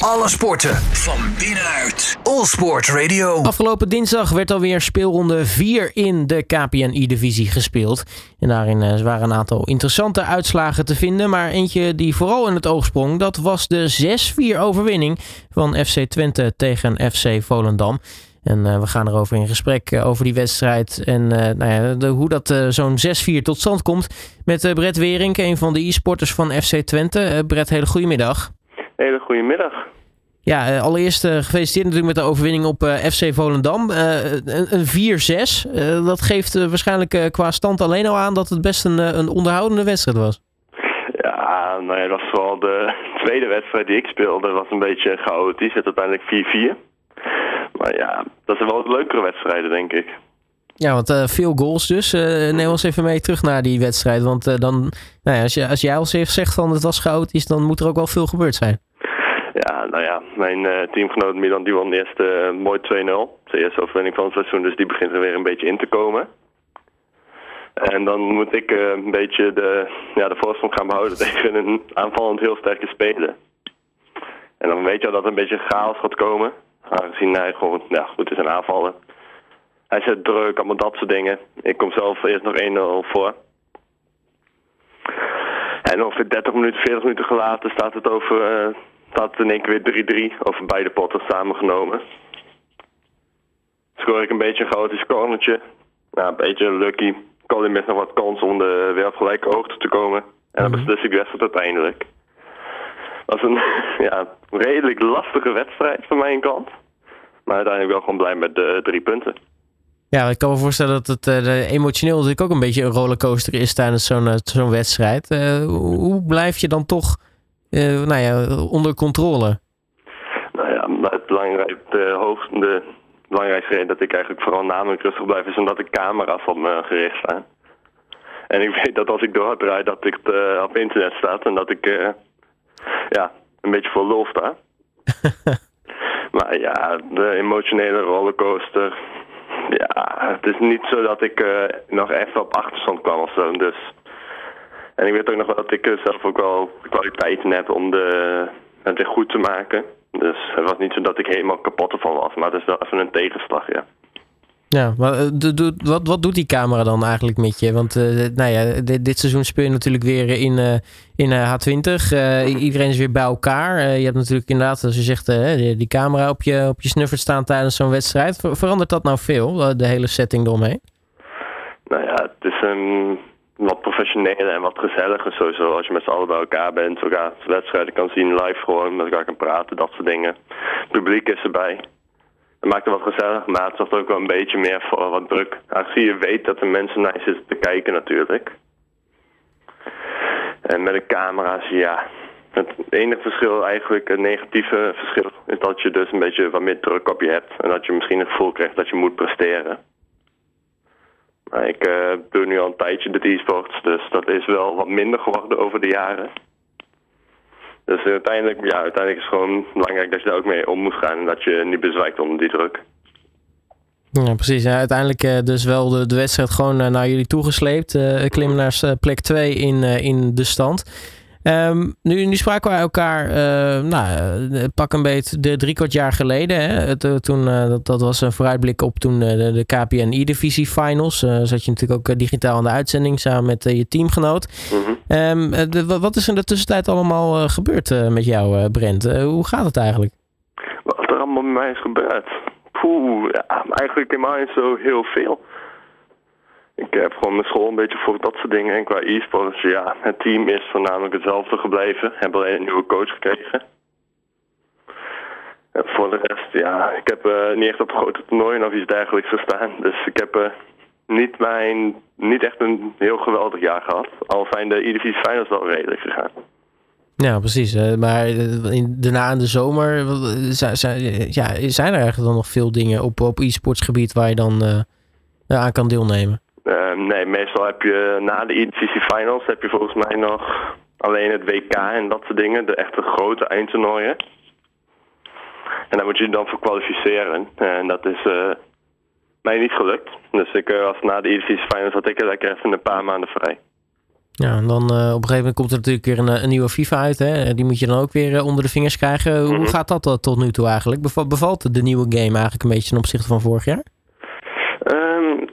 Alle sporten van binnenuit. All Sport Radio. Afgelopen dinsdag werd alweer speelronde 4 in de KPNI-divisie gespeeld. En daarin eh, waren een aantal interessante uitslagen te vinden. Maar eentje die vooral in het oog sprong, dat was de 6-4 overwinning van FC Twente tegen FC Volendam. En uh, we gaan erover in gesprek uh, over die wedstrijd en nou ja, hoe dat zo'n 6-4 tot stand komt. Met Brett Wering, een van de e-sporters van FC Twente. Brett, hele goede middag. Hele goede middag. Ja, allereerst gefeliciteerd natuurlijk met de overwinning op FC Volendam. een 4-6. dat geeft waarschijnlijk qua stand alleen al aan dat het best een, een onderhoudende wedstrijd was. Ja, nou ja, dat was vooral de tweede wedstrijd die ik speelde. Dat was een beetje chaotisch. Het uiteindelijk 4-4. Maar ja, dat zijn wel leukere wedstrijden, denk ik. Ja, want uh, veel goals dus. Uh, neem ons even mee terug naar die wedstrijd. Want uh, dan, nou ja, als, je, als jij al heeft zegt van het was chaotisch, dan moet er ook wel veel gebeurd zijn. Ja, nou ja, mijn teamgenoot Milan die won eerst mooi 2-0. De eerste overwinning van het seizoen, dus die begint er weer een beetje in te komen. En dan moet ik een beetje de, ja, de voorsprong gaan behouden tegen een aanvallend heel sterke speler. En dan weet je al dat er een beetje chaos gaat komen. Aangezien hij gewoon ja, goed is een aanvallen. Hij zet druk, allemaal dat soort dingen. Ik kom zelf eerst nog 1-0 voor. En ongeveer 30 minuten, 40 minuten gelaten staat het over... Het in één keer weer 3-3 over beide potten samengenomen. Scoor ik een beetje een chaotisch cornertje. Nou, een beetje lucky. Colin mist nog wat kans om de weer op gelijke hoogte te komen. En dan beslis ik de wedstrijd uiteindelijk was een ja, redelijk lastige wedstrijd van mijn kant. Maar uiteindelijk wel gewoon blij met de drie punten. Ja, ik kan me voorstellen dat het uh, emotioneel natuurlijk ook een beetje een rollercoaster is tijdens zo'n uh, zo'n wedstrijd. Uh, hoe blijf je dan toch nou ja, onder controle? Nou ja, het belangrijkste, de, hoogste, belangrijkste reden dat ik eigenlijk vooral namelijk rustig blijf is omdat de camera's op me gericht staan. En ik weet dat als ik doordraai dat ik op internet staat en dat ik ja, een beetje voor lul sta. maar ja, de emotionele rollercoaster. Ja, het is niet zo dat ik uh, nog even op achterstand kwam of zo. Dus. En ik weet ook nog wel dat ik uh, zelf ook wel de kwaliteiten heb om de, het weer goed te maken. Dus het was niet zo dat ik helemaal kapot ervan was, maar het is wel even een tegenslag, ja. Ja, maar uh, wat, wat doet die camera dan eigenlijk met je? Want uh, nou ja, dit, dit, seizoen speel je natuurlijk weer in, uh, in H20. iedereen is weer bij elkaar. je hebt natuurlijk inderdaad, als je zegt, die, die, camera op je, op je snuffert staan tijdens zo'n wedstrijd. Ver, verandert dat nou veel, de hele setting eromheen? Nou ja, het is een wat professioneler en wat gezelliger sowieso. Als je met z'n allen bij elkaar bent, elkaar wedstrijden kan zien, live gewoon met elkaar kan praten, dat soort dingen. Het publiek is erbij. Het maakt het wat gezellig, maar het zorgt ook wel een beetje meer voor wat druk. Aangezien je weet dat de mensen naar je zitten te kijken natuurlijk. En met de camera's, ja. Het enige verschil, eigenlijk het negatieve verschil, is dat je dus een beetje wat meer druk op je hebt. En dat je misschien het gevoel krijgt dat je moet presteren. Maar ik uh, doe nu al een tijdje de e-sports, dus dat is wel wat minder geworden over de jaren. Dus uiteindelijk, ja, uiteindelijk is het gewoon belangrijk dat je daar ook mee om moet gaan en dat je niet bezwijkt onder die druk. Ja, precies. Ja, uiteindelijk uh, dus wel de, de wedstrijd gewoon uh, naar jullie toegesleept. Uh, klimmen naar plek 2 in, in de stand. Um, nu, nu spraken we elkaar, uh, nou, pak een beetje de drie kwart jaar geleden. Hè? toen, uh, dat, dat was een vooruitblik op toen de, de KPNI-divisie finals. Zat je natuurlijk ook digitaal aan de uitzending samen met je teamgenoot. Mm -hmm. um, wat is er in de tussentijd allemaal gebeurd met jou, Brent? hoe gaat het eigenlijk? Wat er allemaal met mij is gebeurd? Poeh, ja, eigenlijk helemaal niet zo heel veel. Ik heb gewoon mijn school een beetje voor dat soort dingen. En qua e-sports, ja, het team is voornamelijk hetzelfde gebleven. Hebben alleen een nieuwe coach gekregen. En voor de rest, ja, ik heb uh, niet echt op grote toernooien of iets dergelijks gestaan. Dus ik heb uh, niet, mijn, niet echt een heel geweldig jaar gehad. Al zijn de E-Divisie Finals wel redelijk gegaan. Ja, precies. Maar daarna in de zomer, zijn, ja, zijn er eigenlijk dan nog veel dingen op, op e-sportsgebied waar je dan aan kan deelnemen? Uh, nee, meestal heb je na de EDCC Finals heb je volgens mij nog alleen het WK en dat soort dingen. De echte grote eindtoernooien. En daar moet je dan voor kwalificeren. En dat is uh, mij niet gelukt. Dus ik was na de EDCC Finals had ik er lekker even een paar maanden vrij. Ja, en dan op een gegeven moment komt er natuurlijk weer een, een nieuwe FIFA uit. Hè? Die moet je dan ook weer onder de vingers krijgen. Hoe Mhm. gaat dat tot nu toe eigenlijk? Beva- Bevalt de nieuwe game eigenlijk een beetje ten opzichte van vorig jaar?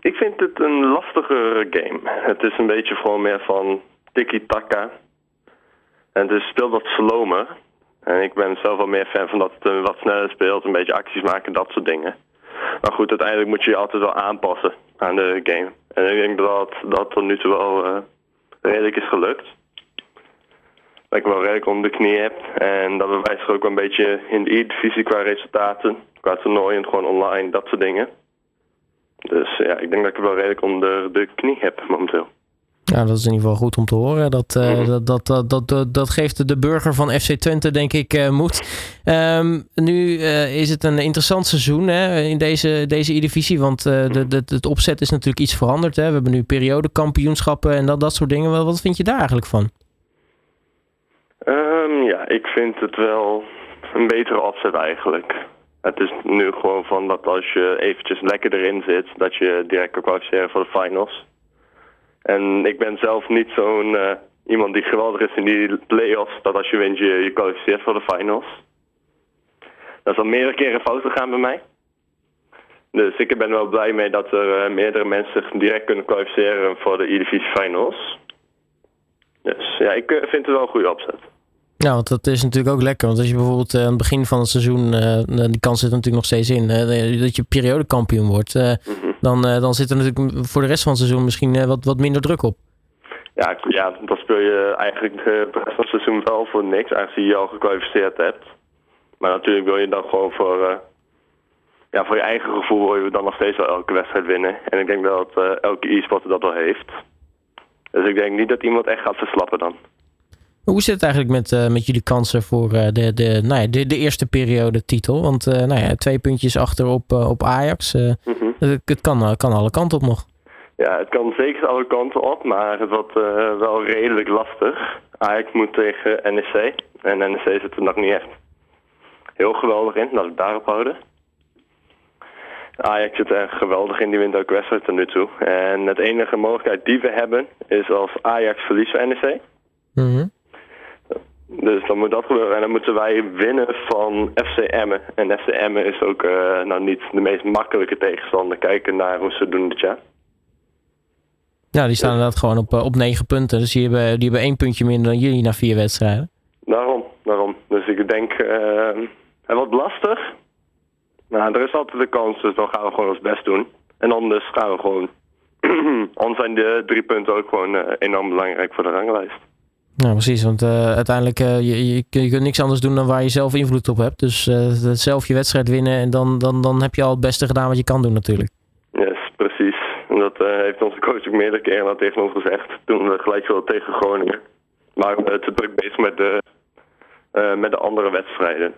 Ik vind het een lastige game. Het is een beetje gewoon meer van tiki-taka. En is speelt wat slomer. En ik ben zelf wel meer fan van dat het wat sneller speelt, een beetje acties maken, dat soort dingen. Maar goed, uiteindelijk moet je je altijd wel aanpassen aan de game. En ik denk dat dat tot nu toe wel eh, redelijk is gelukt. Dat ik wel redelijk onder de knie heb. En dat bewijst ook wel een beetje in de E-divisie qua resultaten, qua toernooien, gewoon online, dat soort dingen. Dus ja, ik denk dat ik het wel redelijk onder de knie heb momenteel. Ja, dat is in ieder geval goed om te horen. Dat, Mhm. dat, dat, dat, dat, dat, dat geeft de burger van FC Twente, denk ik, eh, moed. Ehm, nu eh, is het een interessant seizoen hè, in deze, deze E-divisie. Want de, de, het opzet is natuurlijk iets veranderd. Hè. We hebben nu periodekampioenschappen en dat, dat soort dingen. Wat, wat vind je daar eigenlijk van? Ehm, ja, ik vind het wel een betere opzet eigenlijk. Het is nu gewoon van dat als je eventjes lekker erin zit, dat je direct kan kwalificeren voor de finals. En ik ben zelf niet zo'n eh, iemand die geweldig is in die play-offs, dat als je wint je je kwalificeert voor de finals. Dat is al meerdere keren fout gegaan bij mij. Dus ik ben wel blij mee dat er eh, meerdere mensen direct kunnen kwalificeren voor de E-Divisie Finals. Dus ja, ik eh, vind het wel een goede opzet. Ja, want dat is natuurlijk ook lekker. Want als je bijvoorbeeld eh, aan het begin van het seizoen, eh, die kans zit er natuurlijk nog steeds in, dat je periodekampioen wordt, eh, Mhm. dan, dan zit er natuurlijk voor de rest van het seizoen misschien wat, wat minder druk op. Ja, ja, dan speel je eigenlijk de rest van het seizoen wel voor niks, aangezien je al gekwalificeerd hebt. Maar natuurlijk wil je dan gewoon voor, ja, voor je eigen gevoel wil je dan nog steeds wel elke wedstrijd winnen. En ik denk dat eh, elke e-sporter dat wel heeft. Dus ik denk niet dat iemand echt gaat verslappen dan. Hoe zit het eigenlijk met, eh, met jullie kansen voor eh, de, de, nou ja, de, de eerste periode titel? Want eh, nou ja, twee puntjes achter op, op Ajax. Mhm. het het kan, kan alle kanten op nog. Ja, het kan zeker alle kanten op, maar het wordt wel redelijk lastig. Ajax moet tegen NEC. En NEC zit er nog niet echt heel geweldig in, laat ik daarop houden. Ajax zit er geweldig in, die wint ook wedstrijd tot nu toe. En het enige mogelijkheid die we hebben is als Ajax verliest van NEC. Mhm. Dus dan moet dat gebeuren. En dan moeten wij winnen van FC Emmen. En FC Emmen is ook eh, nou niet de meest makkelijke tegenstander. Kijken naar hoe ze doen dit jaar. Ja, die staan inderdaad gewoon op, eh, op negen punten. Dus die hebben, die hebben één puntje minder dan jullie na vier wedstrijden. Daarom, daarom. Dus ik denk, eh, het wordt lastig. Maar er is altijd de kans, dus dan gaan we gewoon ons best doen. En anders gaan we gewoon... anders zijn de drie punten ook gewoon eh, enorm belangrijk voor de ranglijst. Ja, precies. Want eh, uiteindelijk uh, je, je, kunt niks anders doen dan waar je zelf invloed op hebt. Dus uh, zelf je wedstrijd winnen en dan, dan, dan heb je al het beste gedaan wat je kan doen natuurlijk. Yes, precies. En dat heeft onze coach ook meerdere keren al tegen ons gezegd. Toen we gelijk wilden tegen Groningen. Maar we te druk bezig met de, met de andere wedstrijden.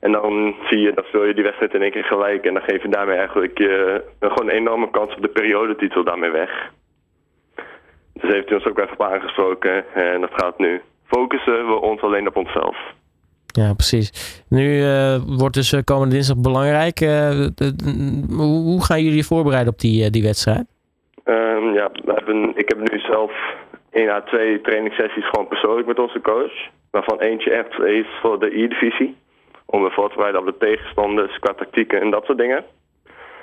En dan zie je, dat speel je die wedstrijd in één keer gelijk. En dan geef je daarmee eigenlijk gewoon een enorme kans op de periodetitel daarmee weg. Dus heeft hij ons ook even op aangesproken. En dat gaat nu. Focussen we ons alleen op onszelf. Ja, precies. Nu uh, wordt dus uh, komende dinsdag belangrijk. Uh, de, hoe gaan jullie je voorbereiden op die, die wedstrijd? Um, ja, we hebben, ik heb nu zelf één à twee trainingssessies gewoon persoonlijk met onze coach. Waarvan eentje echt is voor de E-divisie. Om me voor te bereiden op de tegenstanders qua tactieken en dat soort dingen.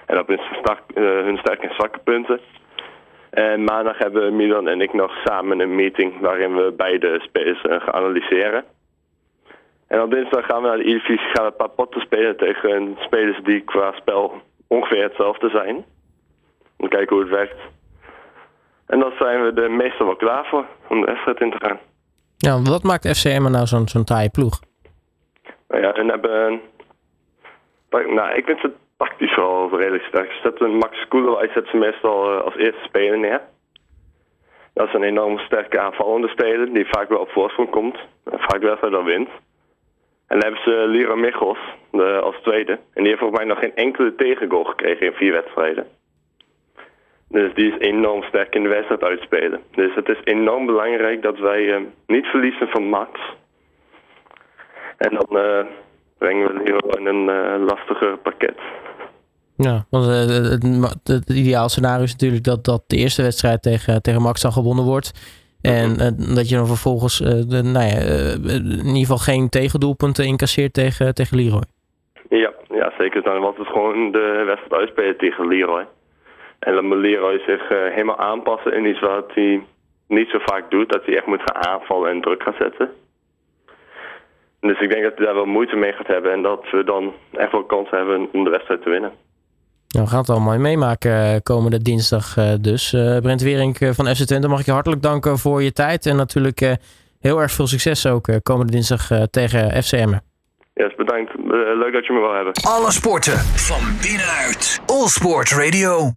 En op hun, sterk, hun sterke en zwakke punten. En maandag hebben Milan en ik nog samen een meeting waarin we beide spelers gaan analyseren. En op dinsdag gaan we naar de E-divisie, gaan we een paar potten spelen tegen spelers die qua spel ongeveer hetzelfde zijn. Om te kijken hoe het werkt. En dan zijn we er meestal wel klaar voor om de wedstrijd in te gaan. Ja, wat maakt FCM nou zo'n zo'n taaie ploeg? Nou ja, en hebben... Nou, ik vind ze tactisch wel redelijk sterk. Ze zetten Max Koelerwijk zetten ze meestal uh, als eerste speler neer. Dat is een enorm sterke aanvallende speler die vaak wel op voorsprong komt. En vaak wedstrijd dan wint. En dan hebben ze Lira Michels de, als tweede. En die heeft volgens mij nog geen enkele tegengoal gekregen in vier wedstrijden. Dus die is enorm sterk in de wedstrijd uitspelen. Dus het is enorm belangrijk dat wij uh, niet verliezen van Max. En dan uh, brengen we Liro in een uh, lastiger pakket. Ja, want uh, het, het, ideaal scenario is natuurlijk dat, dat de eerste wedstrijd tegen, tegen Max dan gewonnen wordt. En uh, dat je dan vervolgens uh, de, nou ja, in ieder geval geen tegendoelpunten incasseert tegen, tegen Leroy. Ja, ja, zeker. Dan was het gewoon de wedstrijd uitspelen tegen Leroy. En dan moet Leroy zich helemaal aanpassen in iets wat hij niet zo vaak doet. Dat hij echt moet gaan aanvallen en druk gaan zetten. Dus ik denk dat hij daar wel moeite mee gaat hebben. En dat we dan echt wel kans hebben om de wedstrijd te winnen. Nou, we gaan het allemaal meemaken komende dinsdag dus. Uh, Brent Wering van FC Twente, mag ik je hartelijk danken voor je tijd. En natuurlijk heel erg veel succes ook komende dinsdag tegen FCM. Yes, bedankt. leuk dat je me wil hebben. Alle sporten van binnenuit. All Sport Radio.